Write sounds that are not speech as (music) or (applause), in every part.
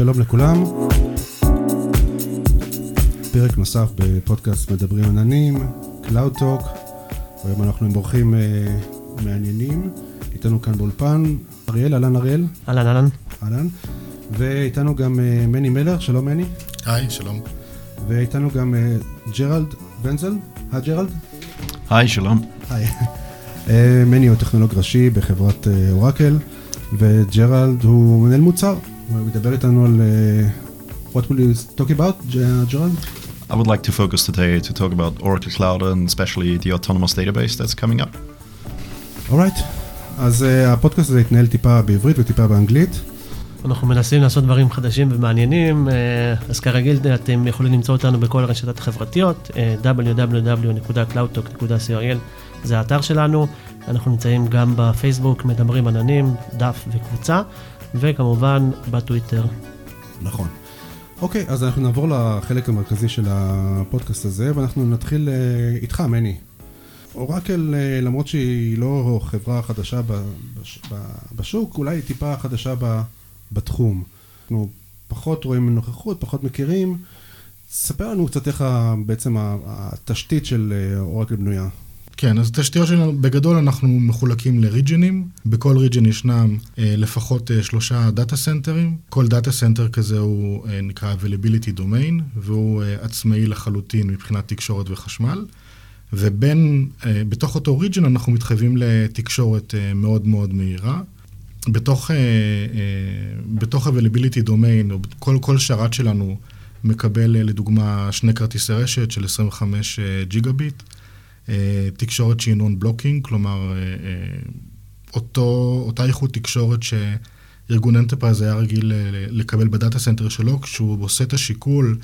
שלום לכולם. פרק נוסף בפודקאסט מדברים עננים, Cloud Talk. היום אנחנו עם אורחים uh, מעניינים. איתנו כאן באולפן אריאל, אהלן אריאל. אהלן, אהלן. אהלן. ואיתנו גם uh, מני מלר, שלום מני. היי, שלום. ואיתנו גם uh, ג'רלד ונזל. היי ג'רלד. היי, שלום. היי. uh, מני הוא טכנולוג ראשי בחברת אורקל, uh, וג'רלד הוא מנהל מוצר. הוא ידבר איתנו על... Uh, what will you talk about, ג'רלד? I would like to focus today to talk about Oracle Cloud and especially the autonomous database that's coming up. אורייט, right. אז uh, הפודקאסט הזה יתנהל טיפה בעברית וטיפה באנגלית. אנחנו מנסים לעשות דברים חדשים ומעניינים, uh, אז כרגיל אתם יכולים למצוא אותנו בכל הרשתות החברתיות, uh, www.cloudtalk.co.il זה האתר שלנו, אנחנו נמצאים גם בפייסבוק, מדברים עננים, דף וקבוצה, וכמובן בטוויטר. נכון. אוקיי, אז אנחנו נעבור לחלק המרכזי של הפודקאסט הזה, ואנחנו נתחיל uh, איתך, מני. אורקל, uh, למרות שהיא לא חברה חדשה בש, בשוק, אולי היא טיפה חדשה בתחום. אנחנו פחות רואים נוכחות, פחות מכירים. ספר לנו קצת איך בעצם התשתית של אה, אורקל בנויה. כן, אז תשתיות שלנו, בגדול אנחנו מחולקים לריג'נים. בכל ריג'ן ישנם אה, לפחות אה, שלושה דאטה סנטרים. כל דאטה סנטר כזה הוא אה, נקרא availability domain, והוא אה, עצמאי לחלוטין מבחינת תקשורת וחשמל. ובין, אה, בתוך אותו ריג'ן אנחנו מתחייבים לתקשורת אה, מאוד מאוד מהירה. בתוך, אה, אה, בתוך availability domain, או כל, כל שרת שלנו מקבל אה, לדוגמה שני כרטיסי רשת של 25 אה, ג'יגה ביט. אה, תקשורת שהיא נון בלוקינג, כלומר, אה, אה, אותו, אותה איכות תקשורת שארגון אנטרפרייז היה רגיל לקבל בדאטה סנטר שלו, כשהוא עושה את השיקול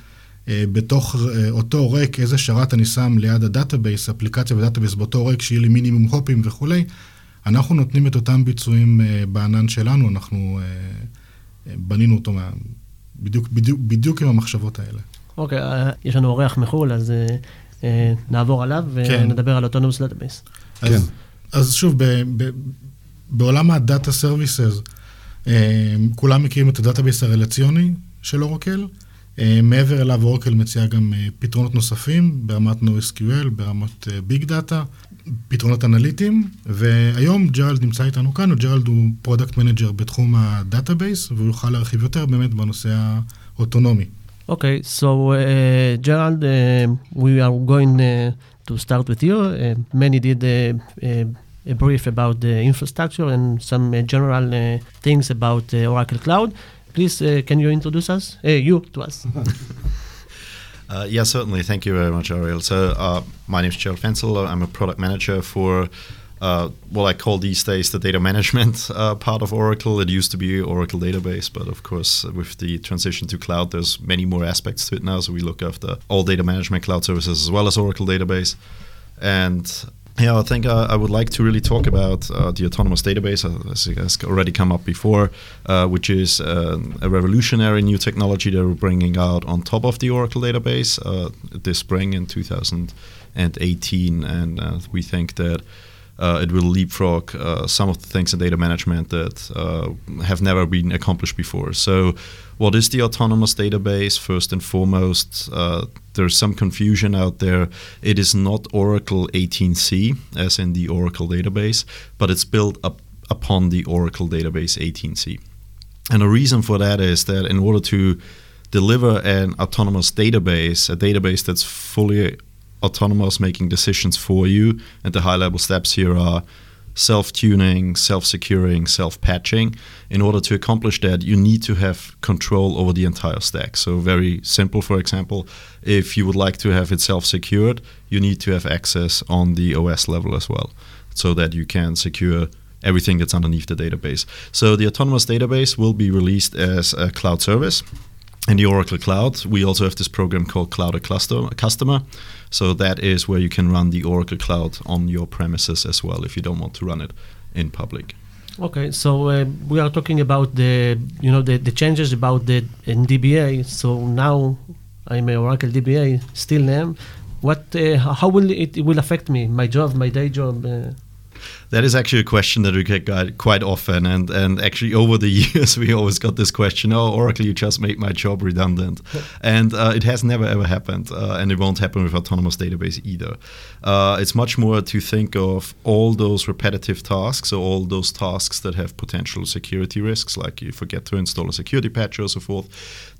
בתוך אותו ריק, איזה שרת אני שם ליד הדאטאבייס, אפליקציה ודאטאבייס באותו ריק, שיהיה לי מינימום הופים וכולי, אנחנו נותנים את אותם ביצועים בענן שלנו, אנחנו בנינו אותו מה, בדיוק, בדיוק, בדיוק עם המחשבות האלה. אוקיי, okay, יש לנו אורח מחו"ל, אז נעבור עליו כן. ונדבר על אוטונומוס דאטאבייס. כן. אז שוב, ב, ב, בעולם הדאטה סרוויסס, אה, כולם מכירים את הדאטאבייס הרלציוני של אורקל. אה, מעבר אליו אורקל מציעה גם פתרונות נוספים ברמת NoSQL, ברמת ביג דאטה, פתרונות אנליטיים, והיום ג'רלד נמצא איתנו כאן, וג'רלד הוא פרודקט מנג'ר בתחום הדאטאבייס, והוא יוכל להרחיב יותר באמת בנושא האוטונומי. Okay, so uh, Gerald, uh, we are going uh, to start with you. Uh, Many did uh, uh, a brief about the infrastructure and some general things about Oracle Cloud. Please, can you introduce us, you to us? (laughs) yeah, certainly. Thank you very much, Ariel. So, my name is Gerald Venzl. I'm a product manager for uh, what I call these days the data management uh, part of Oracle. It used to be Oracle database, but of course, with the transition to cloud, there's many more aspects to it now. So we look after all data management cloud services as well as Oracle database. And yeah, I think uh, I would like to really talk about uh, the autonomous database, uh, as has already come up before, which is a revolutionary new technology that we're bringing out on top of the Oracle database this spring in 2018. And we think that uh, it will leapfrog uh, some of the things in data management that uh, have never been accomplished before. So, what is the autonomous database? First and foremost, uh, there's some confusion out there. It is not Oracle 18c, as in the Oracle database, but it's built up upon the Oracle database 18c. And the reason for that is that in order to deliver an autonomous database, a database that's fully autonomous, making decisions for you. And the high level steps here are self tuning, self securing, self patching. In order to accomplish that, you need to have control over the entire stack. So, very simple, for example, if you would like to have it self secured, you need to have access on the OS level as well so that you can secure everything that's underneath the database. So, the autonomous database will be released as a cloud service in the Oracle Cloud. We also have this program called Cloud Cluster Customer. So that is where you can run the Oracle Cloud on your premises as well if you don't want to run it in public. Okay, so uh, we are talking about the you know the, the changes about the in DBA. So now I'm a Oracle DBA, still am. What uh, how will it, it, will affect me, my job, my day job? Uh? That is actually a question that we get quite often, and and actually over the (laughs) years we always got this question: "Oh, Oracle, you just made my job redundant," (laughs) and uh, it has never ever happened, uh, and it won't happen with autonomous database either. Uh, it's much more to think of all those repetitive tasks, or all those tasks that have potential security risks, like you forget to install a security patch or so forth.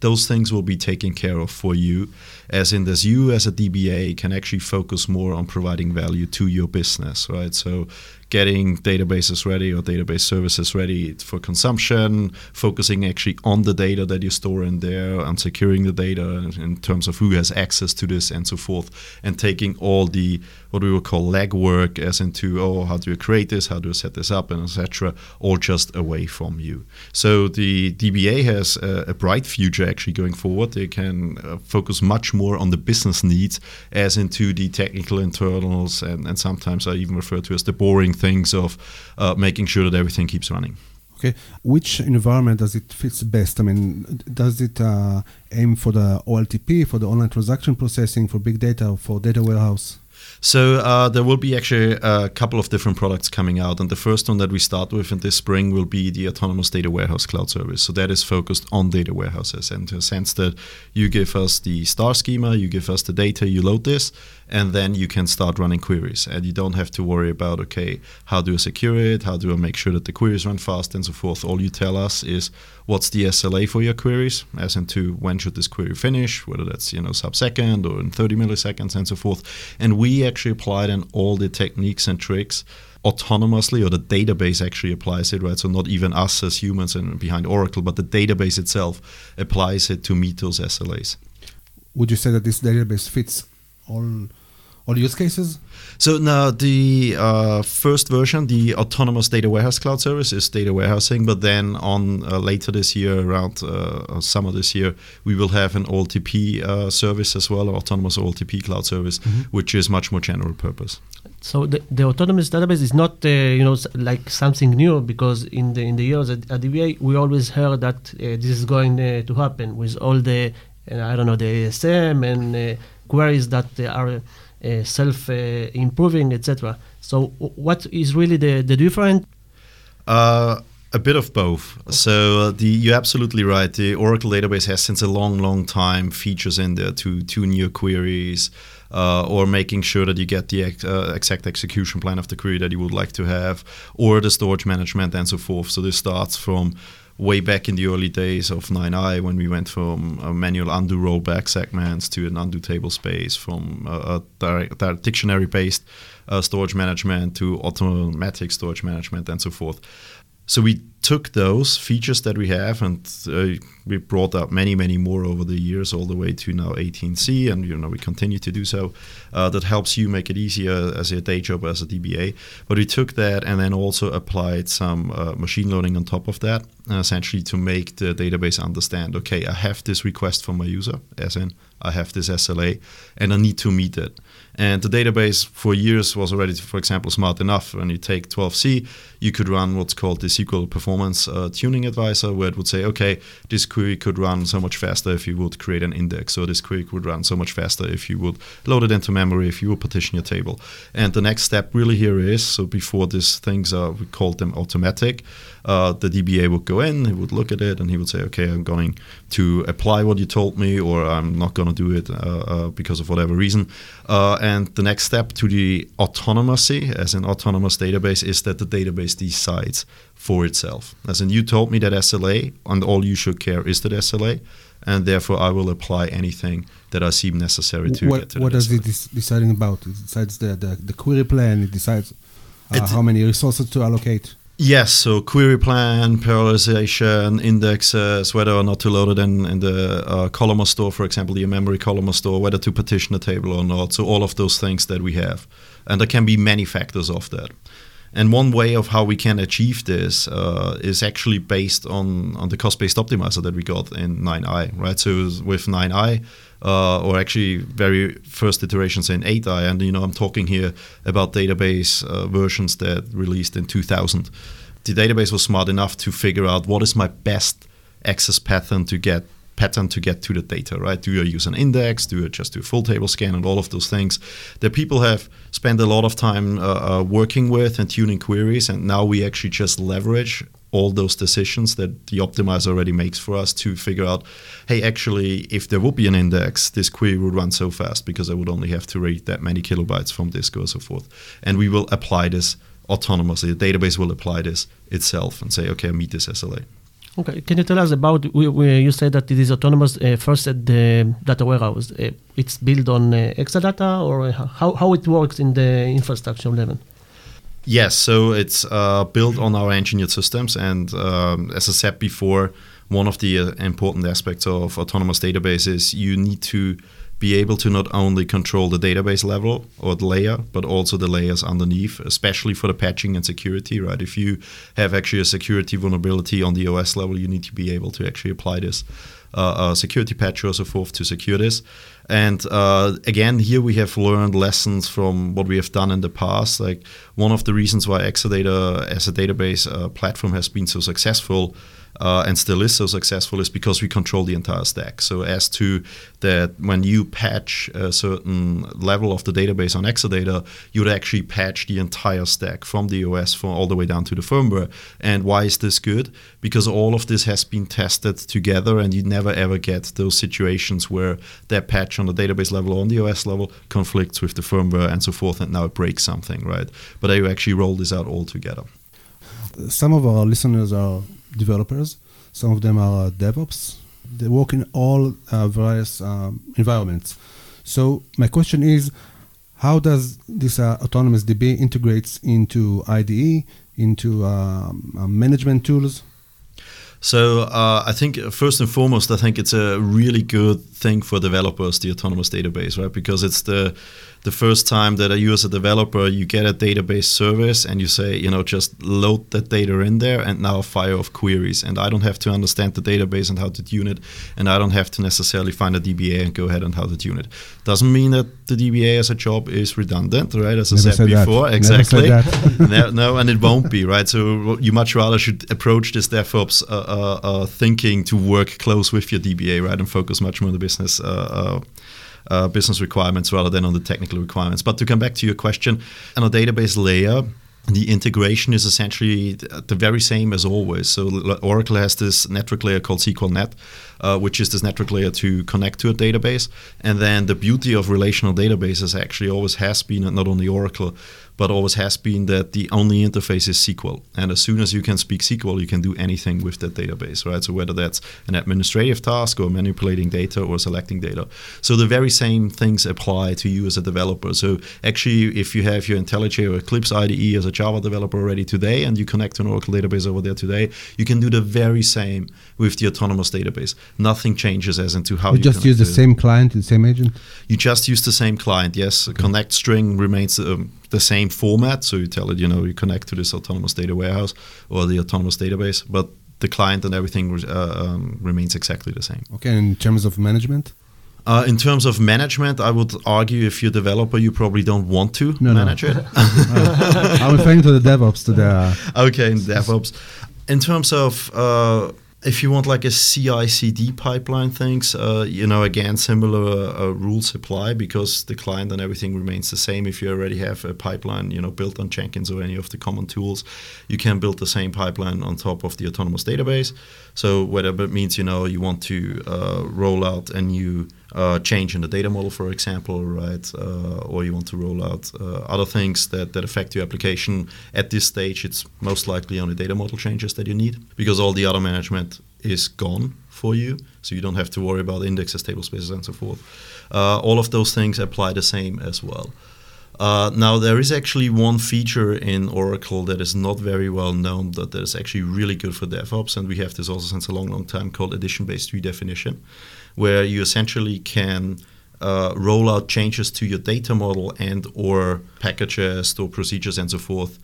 Those things will be taken care of for you, as in this you as a DBA can actually focus more on providing value to your business, right? So getting databases ready or database services ready for consumption, focusing actually on the data that you store in there and securing the data in terms of who has access to this and so forth, and taking all the what we would call legwork as into oh how do you create this, how do you set this up, and etc. all just away from you. So the DBA has a, a bright future actually going forward. They can uh, focus much more on the business needs as into the technical internals, and, and sometimes I even refer to as the boring things of uh, making sure that everything keeps running. Okay, which environment does it fits best? I mean, does it uh, aim for the OLTP, for the online transaction processing, for big data, for data warehouse? So uh, there will be actually a couple of different products coming out, and the first one that we start with in this spring will be the autonomous data warehouse cloud service. So that is focused on data warehouses, and to a sense that you give us the star schema, you give us the data, you load this, and then you can start running queries, and you don't have to worry about okay, how do I secure it, how do I make sure that the queries run fast, and so forth. All you tell us is what's the SLA for your queries, as into when should this query finish, whether that's you know sub-second or in 30 milliseconds and so forth. And we actually apply then all the techniques and tricks autonomously, or the database actually applies it, right? So not even us as humans and behind Oracle, but the database itself applies it to meet those SLAs. Would you say that this database fits all all use cases? So now the uh, first version, the autonomous data warehouse cloud service, is data warehousing. But then on uh, later this year, around uh, summer this year, we will have an OLTP uh, service as well, autonomous OLTP cloud service, mm-hmm. which is much more general purpose. So the, the autonomous database is not, uh, you know, like something new because in the in the years at, at DBA we always heard that uh, this is going to happen with all the, I don't know, the ASM and queries that are uh, self uh, improving, etc. So, what is really the the difference? Uh, a bit of both. So uh, the, you're absolutely right. The Oracle database has since a long, long time features in there to tune your queries uh, or making sure that you get the ex- uh, exact execution plan of the query that you would like to have, or the storage management and so forth. So this starts from way back in the early days of 9i when we went from a manual undo rollback segments to an undo table space, from a, a dictionary based uh, storage management to automatic storage management and so forth. So we took those features that we have and uh, we brought out many, many more over the years, all the way to now 18c, and you know we continue to do so. Uh, that helps you make it easier as a day job as a DBA. But we took that and then also applied some uh, machine learning on top of that, uh, essentially to make the database understand. Okay, I have this request from my user, as in I have this SLA, and I need to meet it. And the database for years was already, for example, smart enough. When you take 12c, you could run what's called the SQL Performance uh, Tuning Advisor, where it would say, okay, this query could run so much faster if you would create an index, or this query could run so much faster if you would load it into memory, if you would partition your table. And the next step really here is so before these things are, we called them automatic uh, the DBA would go in, he would look at it, and he would say, okay, I'm going to apply what you told me, or I'm not going to do it uh, uh, because of whatever reason. Uh, and the next step to the autonomy, as an autonomous database, is that the database decides for itself. As in, you told me that SLA, and all you should care is that SLA, and therefore I will apply anything that I seem necessary to what, get to What does it deciding about? It decides the, the, the query plan, it decides uh, how many resources to allocate. Yes, so query plan, parallelization, indexes, whether or not to load it in, in the uh, columnar store, for example, the memory columnar store, whether to partition a table or not. So all of those things that we have. And there can be many factors of that. And one way of how we can achieve this uh, is actually based on, on the cost-based optimizer that we got in 9i, right? So with 9i, uh, or actually very first iterations in 8i, and you know I'm talking here about database uh, versions that released in 2000. The database was smart enough to figure out what is my best access pattern to get pattern to get to the data, right? Do you use an index? Do you just do a full table scan and all of those things that people have spent a lot of time uh, uh, working with and tuning queries, and now we actually just leverage all those decisions that the optimizer already makes for us to figure out, hey, actually, if there would be an index, this query would run so fast because I would only have to read that many kilobytes from disk or so forth, and we will apply this autonomously. The database will apply this itself and say, okay, I meet this SLA. Okay, can you tell us about? We, we, you said that it is autonomous uh, first at the data warehouse. Uh, it's built on uh, Exadata, or how, how it works in the infrastructure level? Yes, so it's uh, built on our engineered systems, and um, as I said before, one of the uh, important aspects of autonomous databases you need to be able to not only control the database level or the layer, but also the layers underneath, especially for the patching and security, right? If you have actually a security vulnerability on the OS level, you need to be able to actually apply this uh, uh, security patch or so forth to secure this. And uh, again, here we have learned lessons from what we have done in the past. Like one of the reasons why Exadata as a database uh, platform has been so successful uh, and still is so successful is because we control the entire stack. So as to that, when you patch a certain level of the database on Exadata, you would actually patch the entire stack from the OS for all the way down to the firmware. And why is this good? Because all of this has been tested together, and you never ever get those situations where that patch on the database level or on the OS level conflicts with the firmware and so forth, and now it breaks something, right? But you actually roll this out all together. Some of our listeners are developers. Some of them are DevOps. They work in all uh, various um, environments. So my question is, how does this uh, autonomous DB integrates into IDE, into um, uh, management tools? So uh, I think first and foremost, I think it's a really good thing for developers, the autonomous database, right? Because it's the the first time that you as a developer you get a database service and you say you know just load that data in there and now fire off queries. And i don't have to understand the database and how to tune it. And i don't have to necessarily find a dba and go ahead and how to tune it. Doesn't mean that the dba as a job is redundant right? As Never i said, before that. exactly. (laughs) no, no, and it won't be right? So you much rather should approach this devops uh, uh, uh, thinking to work close with your dba right? And focus much more on the business uh, business requirements rather than on the technical requirements. But to come back to your question, on a database layer, the integration is essentially the very same as always. So Oracle has this network layer called SQLNet, uh, which is this network layer to connect to a database. And then the beauty of relational databases actually always has been, and not only Oracle, but always has been that the only interface is SQL. And as soon as you can speak SQL, you can do anything with that database, right? So whether that's an administrative task or manipulating data or selecting data. So the very same things apply to you as a developer. So actually, if you have your IntelliJ or Eclipse IDE as a Java developer already today and you connect to an Oracle database over there today, you can do the very same with the autonomous database. Nothing changes as into how you, you just use the same client, the same agent. You just use the same client. Yes, okay. connect string remains um, the same format. So you tell it, you know, you connect to this autonomous data warehouse or the autonomous database, but the client and everything uh, um, remains exactly the same. Okay, in terms of management? Uh, in terms of management, I would argue if you're a developer, you probably don't want to no, manage no. it. (laughs) I'm referring to the DevOps, to the. (laughs) okay, in DevOps. In terms of uh, if you want like a CI/CD pipeline things, uh, you know, again, similar uh, rules apply because the client and everything remains the same. If you already have a pipeline, you know, built on Jenkins or any of the common tools, you can build the same pipeline on top of the autonomous database. So whatever it means, you know, you want to uh, roll out a new uh, change in the data model, for example, right? Uh, or you want to roll out uh, other things that, that affect your application. At this stage, it's most likely only data model changes that you need because all the other management is gone for you. So you don't have to worry about indexes, table spaces, and so forth. Uh, all of those things apply the same as well. Uh, now there is actually one feature in Oracle that is not very well known, but that is actually really good for DevOps, and we have this also since a long, long time called edition-based redefinition where you essentially can uh, roll out changes to your data model and or packages or procedures and so forth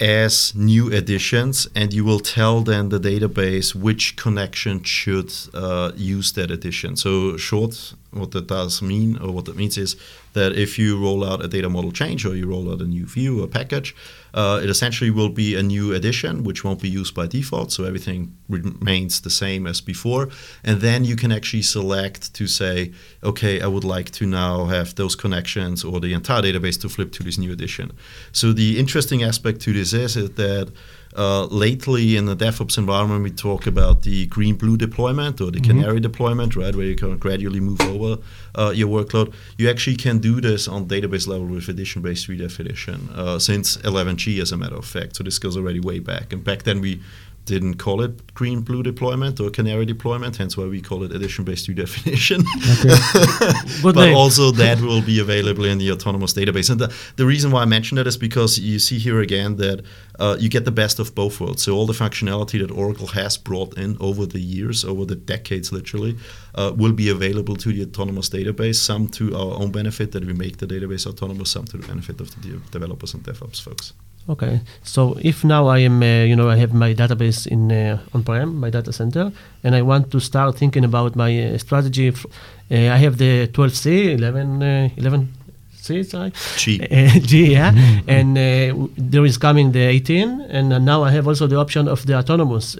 as new editions and you will tell then the database which connection should uh, use that edition. So short what that does mean, or what that means is that if you roll out a data model change or you roll out a new view or package, uh, it essentially will be a new edition, which won't be used by default. So everything remains the same as before. And then you can actually select to say, okay, I would like to now have those connections or the entire database to flip to this new edition. So the interesting aspect to this is, is that uh, lately in the DevOps environment, we talk about the green blue deployment or the mm-hmm. canary deployment, right, where you can gradually move over uh, your workload. You actually can do this on database level with edition based redefinition uh, since 11g, as a matter of fact. So this goes already way back. And back then, we didn't call it green blue deployment or canary deployment, hence why we call it edition based redefinition. Okay. (laughs) but name. also that will be available in the autonomous database. And the, the reason why I mention that is because you see here again that uh, you get the best of both worlds. So all the functionality that Oracle has brought in over the years, over the decades literally, uh, will be available to the autonomous database, some to our own benefit that we make the database autonomous, some to the benefit of the de- developers and DevOps folks. Okay, so if now I am, uh, you know, I have my database in uh, on-prem, my data center, and I want to start thinking about my uh, strategy. F- uh, I have the 12c, 11, uh, 11 C, sorry, G, (laughs) G, yeah, (laughs) and uh, there is coming the 18, and now I have also the option of the autonomous.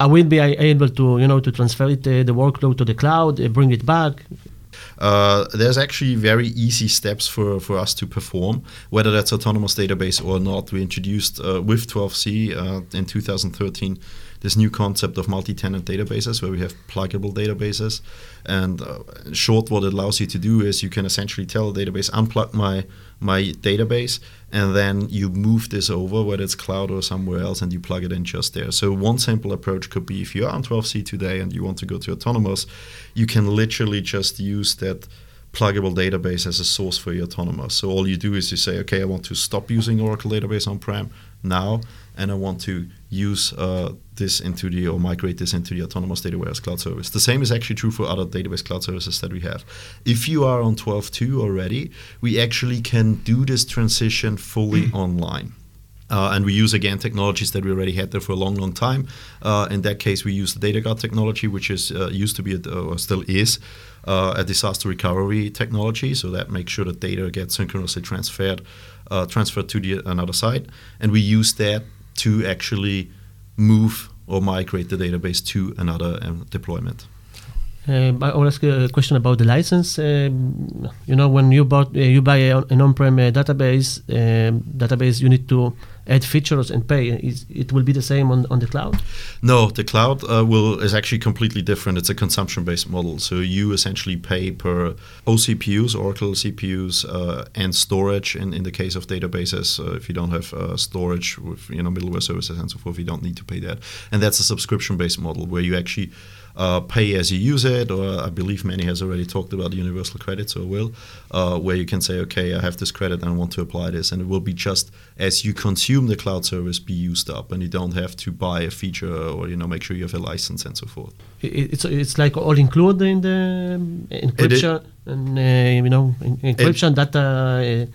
I will be able to, you know, to transfer it, the workload to the cloud, bring it back, uh, there's actually very easy steps for, for us to perform, whether that's autonomous database or not. We introduced uh, with 12c uh, in 2013 this new concept of multi-tenant databases where we have pluggable databases. And uh, short, what it allows you to do is you can essentially tell the database, unplug my my database, and then you move this over, whether it's cloud or somewhere else, and you plug it in just there. So one simple approach could be if you're on 12c today and you want to go to autonomous, you can literally just use that pluggable database as a source for your autonomous. So all you do is you say, okay, I want to stop using Oracle database on-prem now, and I want to use uh, this into the or migrate this into the autonomous data warehouse cloud service. The same is actually true for other database cloud services that we have. If you are on 12.2 already, we actually can do this transition fully mm. online. Uh, and we use again technologies that we already had there for a long, long time. Uh, in that case, we use the data guard technology, which is uh, used to be a, or still is uh, a disaster recovery technology. So that makes sure that data gets synchronously transferred uh, transferred to the another site, and we use that to actually move or migrate the database to another um, deployment. Um, I will ask a question about the license. Um, you know, when you bought, uh, you buy a, an on-prem uh, database, um, database, you need to add features and pay. Is, it will be the same on, on the cloud? No, the cloud uh, will is actually completely different. It's a consumption-based model. So you essentially pay per OCPUs, Oracle CPUs, uh, and storage. In, in the case of databases, uh, if you don't have uh, storage with you know middleware services and so forth, you don't need to pay that. And that's a subscription-based model where you actually uh, pay as you use it, or I believe many has already talked about universal credits or will, uh, where you can say, okay, I have this credit and I want to apply this, and it will be just as you consume the cloud service be used up, and you don't have to buy a feature or you know make sure you have a license and so forth. It's it's like all included in the encryption and uh, you know encryption data. Uh,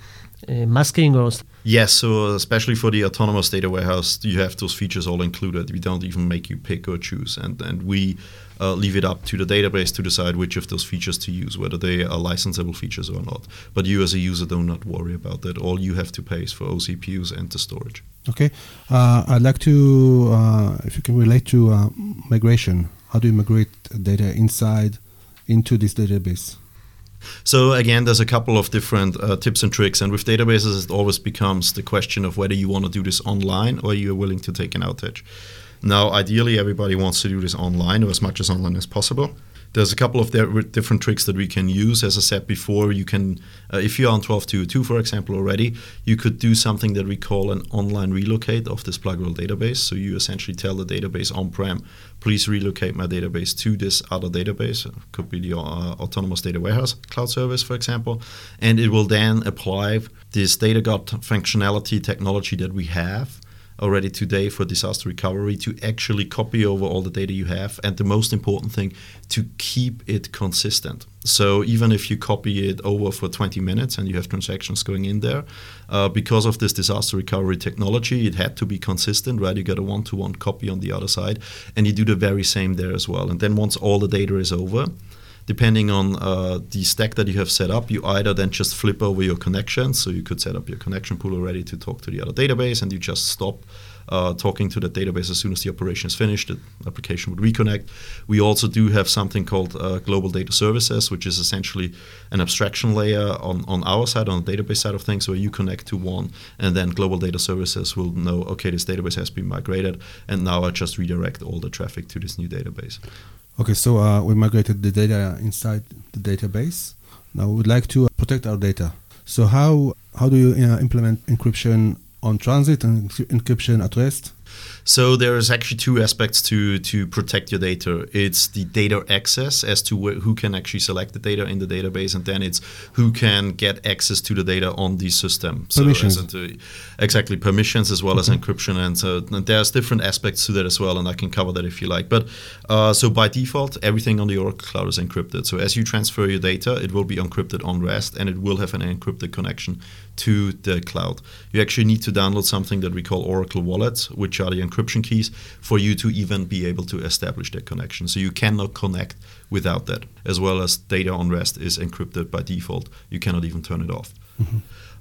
uh, masking or yes so especially for the autonomous data warehouse you have those features all included we don't even make you pick or choose and and we uh, leave it up to the database to decide which of those features to use, whether they are licensable features or not. But you, as a user, do not worry about that. All you have to pay is for OCPUs and the storage. Okay. Uh, I'd like to, uh, if you can relate to uh, migration. How do you migrate data inside into this database? So again, there's a couple of different uh, tips and tricks, and with databases, it always becomes the question of whether you want to do this online or you're willing to take an outage. Now, ideally, everybody wants to do this online or as much as online as possible. There's a couple of different tricks that we can use. As I said before, you can, uh, if you're on 12.2.2, for example, already, you could do something that we call an online relocate of this pluggable database. So you essentially tell the database on-prem, please relocate my database to this other database. It could be the uh, Autonomous Data Warehouse cloud service, for example. And it will then apply this data guard functionality technology that we have already today for disaster recovery to actually copy over all the data you have and the most important thing to keep it consistent. So even if you copy it over for 20 minutes and you have transactions going in there uh, because of this disaster recovery technology it had to be consistent right? You get a one-to-one copy on the other side and you do the very same there as well. And then once all the data is over depending on uh, the stack that you have set up, you either then just flip over your connection. So you could set up your connection pool already to talk to the other database, and you just stop uh, talking to the database as soon as the operation is finished. The application would reconnect. We also do have something called uh, Global Data Services, which is essentially an abstraction layer on, on our side, on the database side of things, where you connect to one, and then Global Data Services will know, okay, this database has been migrated, and now I just redirect all the traffic to this new database. Okay, so uh, we migrated the data inside the database. Now we would like to protect our data. So how how do you uh, implement encryption on transit and encryption at rest? So there's actually two aspects to to protect your data. It's the data access as to wh- who can actually select the data in the database, and then it's who can get access to the data on the system. Permissions. So as in- exactly permissions as well as encryption, and so and there's different aspects to that as well, and I can cover that if you like. But uh, so by default, everything on the Oracle Cloud is encrypted. So as you transfer your data, it will be encrypted on rest, and it will have an encrypted connection to the cloud. You actually need to download something that we call Oracle Wallets, which are the encryption keys for you to even be able to establish that connection. So you cannot connect without that, as well as data on rest is encrypted by default. You cannot even turn it off.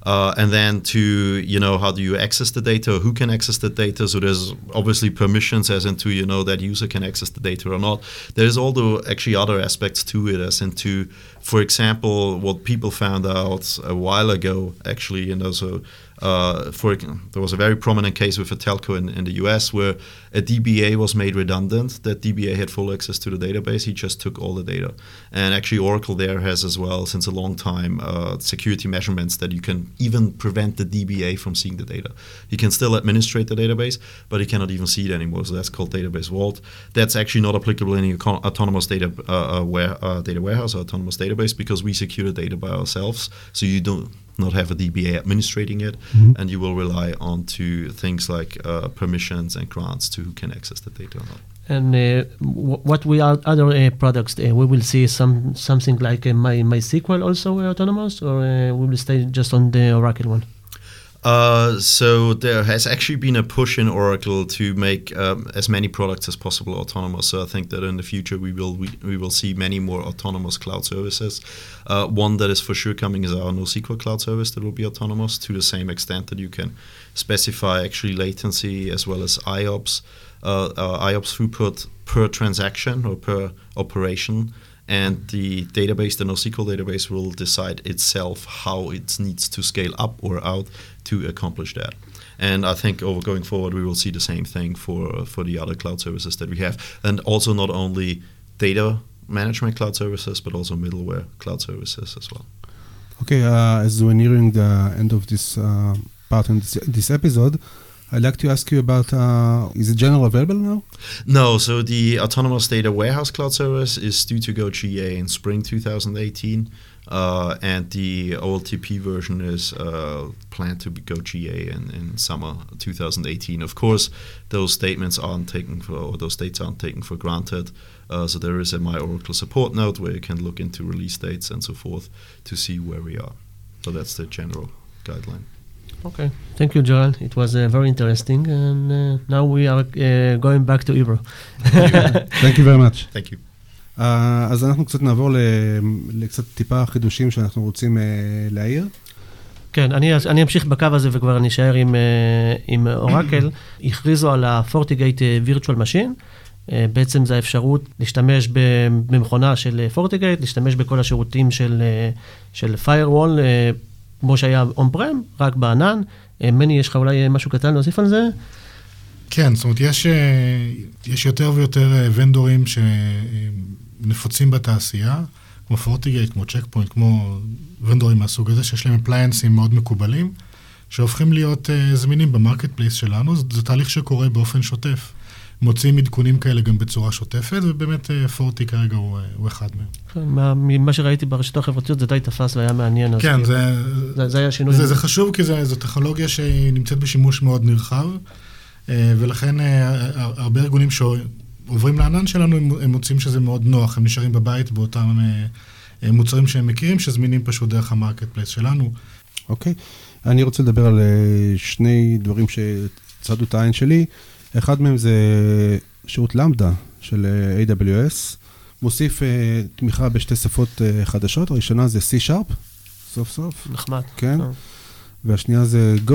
Uh, and then to you know how do you access the data who can access the data so there's obviously permissions as into you know that user can access the data or not there's also actually other aspects to it as into for example what people found out a while ago actually you know so uh, for there was a very prominent case with a telco in, in the US where a DBA was made redundant. That DBA had full access to the database. He just took all the data. And actually, Oracle there has as well, since a long time, uh, security measurements that you can even prevent the DBA from seeing the data. He can still administrate the database, but he cannot even see it anymore. So that's called database vault. That's actually not applicable in con- autonomous data uh, uh, ware- uh, data warehouse or autonomous database because we secure the data by ourselves. So you don't not have a DBA administrating it, and you will rely on to things like uh, permissions and grants to who can access the data or not. And uh, w- what we are other uh, products, uh, we will see some something like uh, My MySQL also autonomous, or uh, we will stay just on the Oracle one. Uh, so there has actually been a push in Oracle to make um, as many products as possible autonomous. So I think that in the future we will we, we will see many more autonomous cloud services. Uh, one that is for sure coming is our NoSQL cloud service that will be autonomous to the same extent that you can specify actually latency as well as IOPS, uh, uh, IOPS throughput per transaction or per operation and the database, the NoSQL database, will decide itself how it needs to scale up or out to accomplish that. And I think over going forward, we will see the same thing for for the other cloud services that we have, and also not only data management cloud services, but also middleware cloud services as well. Okay, uh, as we're nearing the end of this uh, part in this, this episode, I'd like to ask you about uh, is it general available now? No, so the Autonomous Data Warehouse Cloud Service is due to go GA in spring 2018, uh, and the OLTP version is uh, planned to go GA in, in summer 2018. Of course, those statements aren't taken for, or those dates aren't taken for granted. Uh, so there is a My Oracle support note where you can look into release dates and so forth to see where we are. So that's the general guideline. Okay, thank you, Joel. It was uh, very interesting, and uh, now we are uh, going back to Hebrew. (laughs) Thank you very much. Thank you. Uh, אז אנחנו קצת נעבור לקצת טיפה חידושים שאנחנו רוצים uh, להעיר. כן, אני, אני אמשיך בקו הזה וכבר נשאר עם, אה, עם אורקל. (coughs) הכריזו על ה-FortiGate אה, Virtual Machine. אה, בעצם זה האפשרות להשתמש במכונה של FortiGate, להשתמש בכל השירותים של, אה, של Firewall, אה, כמו שהיה on-prem, רק בענן. אה, מני, יש לך אולי אה, משהו קטן להוסיף על זה? כן, זאת אומרת, יש, אה, יש יותר ויותר ונדורים שנפוצים בתעשייה, כמו פורטיגייט, כמו צ'ק פוינט, כמו ונדורים מהסוג הזה, שיש להם אפליינסים מאוד מקובלים, שהופכים להיות זמינים במרקט פלייס שלנו, זה, זה תהליך שקורה באופן שוטף. מוצאים עדכונים כאלה גם בצורה שוטפת, ובאמת uh, פורטי כרגע הוא, uh, הוא אחד מהם. כן, מה- ממה שראיתי ברשתות החברתיות זה די תפס והיה מעניין. כן, כאילו, זה, זה, זה היה שינוי. זה, זה חשוב כי זה, זו טכנולוגיה שהיא נמצאת בשימוש מאוד נרחב, אה, ולכן אה, הר- הרבה ארגונים שעוברים לענן שלנו, הם, הם מוצאים שזה מאוד נוח, הם נשארים בבית באותם אה, אה, מוצרים שהם מכירים, שזמינים פשוט דרך המרקט פלייס שלנו. אוקיי. אני רוצה לדבר על אה, שני דברים שצדו את העין שלי. אחד מהם זה שירות למדה של אה, AWS. מוסיף אה, תמיכה בשתי שפות אה, חדשות, הראשונה זה C-Sharp, סוף סוף, נחמד. כן. והשנייה זה Go,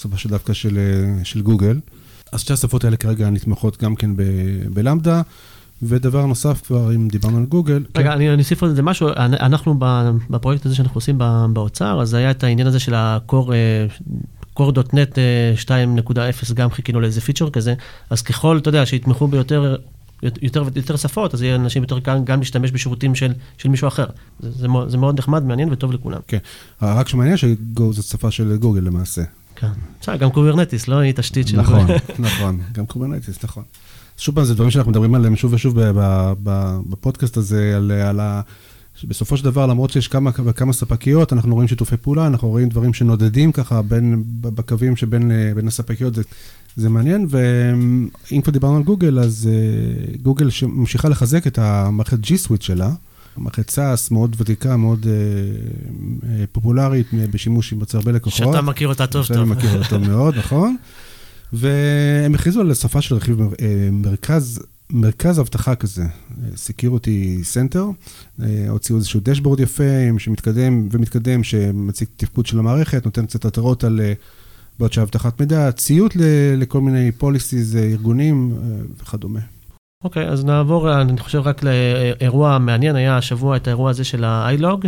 שפה של דווקא של, של גוגל. אז שתי השפות האלה כרגע נתמכות גם כן בלמדה. ודבר נוסף, כבר אם דיברנו על גוגל, רגע, כן, אני אני אוסיף עוד איזה משהו, אנ- אנחנו בפרויקט הזה שאנחנו עושים באוצר, אז היה את העניין הזה של ה-core, אה, core.net אה, 2.0, גם חיכינו לאיזה פיצ'ר כזה, אז ככל, אתה יודע, שיתמכו ביותר... יותר ויותר שפות, אז יהיה אנשים יותר קל גם להשתמש בשירותים של, של מישהו אחר. זה, זה, זה מאוד נחמד, מעניין וטוב לכולם. כן. רק שמעניין שגו זאת שפה של גוגל למעשה. כן. בסדר, גם קוברנטיס, לא היא תשתית של... נכון, (laughs) נכון, גם קוברנטיס, נכון. שוב פעם, זה דברים שאנחנו מדברים עליהם שוב ושוב בפודקאסט הזה, על, על. שבסופו של דבר, למרות שיש כמה וכמה ספקיות, אנחנו רואים שיתופי פעולה, אנחנו רואים דברים שנודדים ככה בין, בקווים שבין אה, בין הספקיות, זה, זה מעניין, ואם כבר דיברנו על גוגל, אז אה, גוגל ממשיכה לחזק את המערכת G Suite שלה, מערכת SaaS מאוד ותיקה, מאוד אה, אה, פופולרית, בשימוש עם הרבה לקוחות. שאתה מכיר אותה טוב שאני טוב. מכיר אותה (laughs) מאוד, נכון. והם הכריזו על שפה של רכיב אה, מרכז, מרכז אבטחה כזה, Security Center. אה, הוציאו איזשהו דשבורד יפה שמתקדם ומתקדם, שמציג תפקוד של המערכת, נותן קצת התרות על אה, בעיות של אבטחת מידע, ציות לכל מיני policies, אה, ארגונים וכדומה. אוקיי, אז נעבור, אני חושב, רק לאירוע מעניין, היה השבוע את האירוע הזה של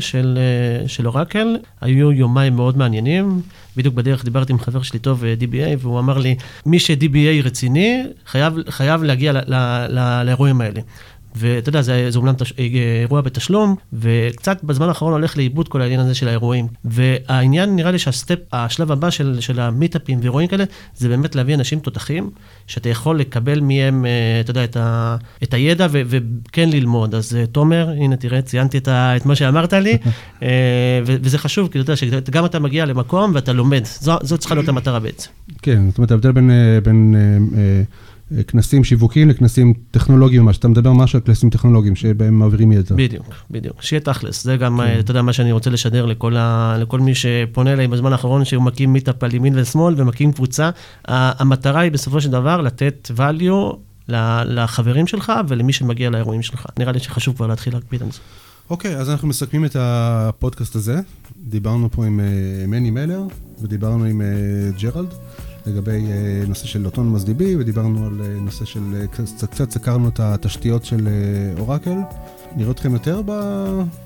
של, אה, של אורקל. היו יומיים מאוד מעניינים. בדיוק בדרך דיברתי עם חבר שלי טוב, אה, DBA, והוא אמר לי, מי ש-DBA רציני, חייב, חייב להגיע לאירועים האלה. ואתה יודע, זה, זה אומנם תש, אה, אירוע בתשלום, וקצת בזמן האחרון הולך לאיבוד כל העניין הזה של האירועים. והעניין, נראה לי שהסטפ, השלב הבא של, של המיטאפים ואירועים כאלה, זה באמת להביא אנשים תותחים, שאתה יכול לקבל מהם, אה, אתה יודע, את, ה, את הידע ו, וכן ללמוד. אז אה, תומר, הנה תראה, ציינתי את, ה, את מה שאמרת לי, (laughs) אה, ו, וזה חשוב, כי אתה יודע, שגם אתה מגיע למקום ואתה לומד. זו, זו צריכה להיות המטרה בעצם. כן, זאת אומרת, ההבדל בין, אה, בין אה, אה, אה, כנסים שיווקיים לכנסים טכנולוגיים ממש. אתה מדבר משהו על כנסים טכנולוגיים שבהם מעבירים ידע. בדיוק, בדיוק. שיהיה תכלס. זה גם, כן. אתה יודע, מה שאני רוצה לשדר לכל, ה, לכל מי שפונה אליי בזמן האחרון, שהוא מקים מיטאפ על ימין ושמאל ומקים קבוצה. המטרה היא בסופו של דבר לתת value לחברים שלך ולמי שמגיע לאירועים שלך. נראה לי שחשוב כבר להתחיל להקפיד על זה. אוקיי, אז אנחנו מסכמים את הפודקאסט הזה. דיברנו פה עם אה, מני מלר, ודיברנו עם אה, ג'רלד, לגבי אה, נושא של אוטונומוס DB, ודיברנו על אה, נושא של, אה, קצת, סקרנו את התשתיות של אה, אורקל. נראה אתכם יותר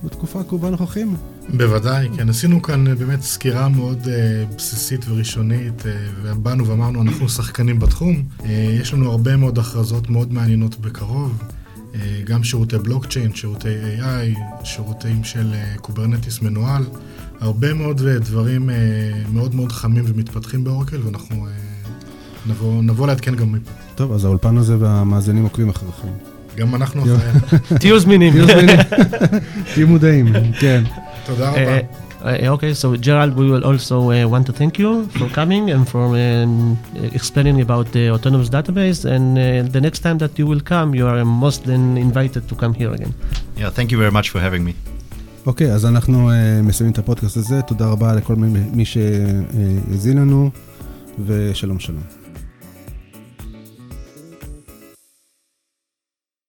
בתקופה הקרובה הנוכחים? בוודאי, כן. עשינו כאן אה, באמת סקירה מאוד uh, בסיסית וראשונית, ובאנו ואמרנו, אנחנו שחקנים בתחום. יש לנו הרבה מאוד הכרזות מאוד מעניינות בקרוב, גם שירותי בלוקצ'יין, שירותי AI, שירותים של קוברנטיס מנוהל, הרבה מאוד uh, דברים uh, מאוד מאוד חמים ומתפתחים באורקל, ואנחנו uh, נבוא, נבוא לעדכן גם מפה. טוב, אז האולפן הזה והמאזינים עוקבים אחריכם. גם אנחנו יופי. אחרי... תהיו זמינים. תהיו מודעים, כן. תודה רבה. Uh, uh, okay, so Gerald, we will also uh, want to thank you for coming and for um, explaining about the autonomous database. And uh, the next time that you will come, you are most then invited to come here again. Yeah, thank you very much for having me. אוקיי, אז אנחנו uh, מסיימים את הפודקאסט הזה. תודה רבה לכל מי, מי שהאזין לנו, ושלום שלום.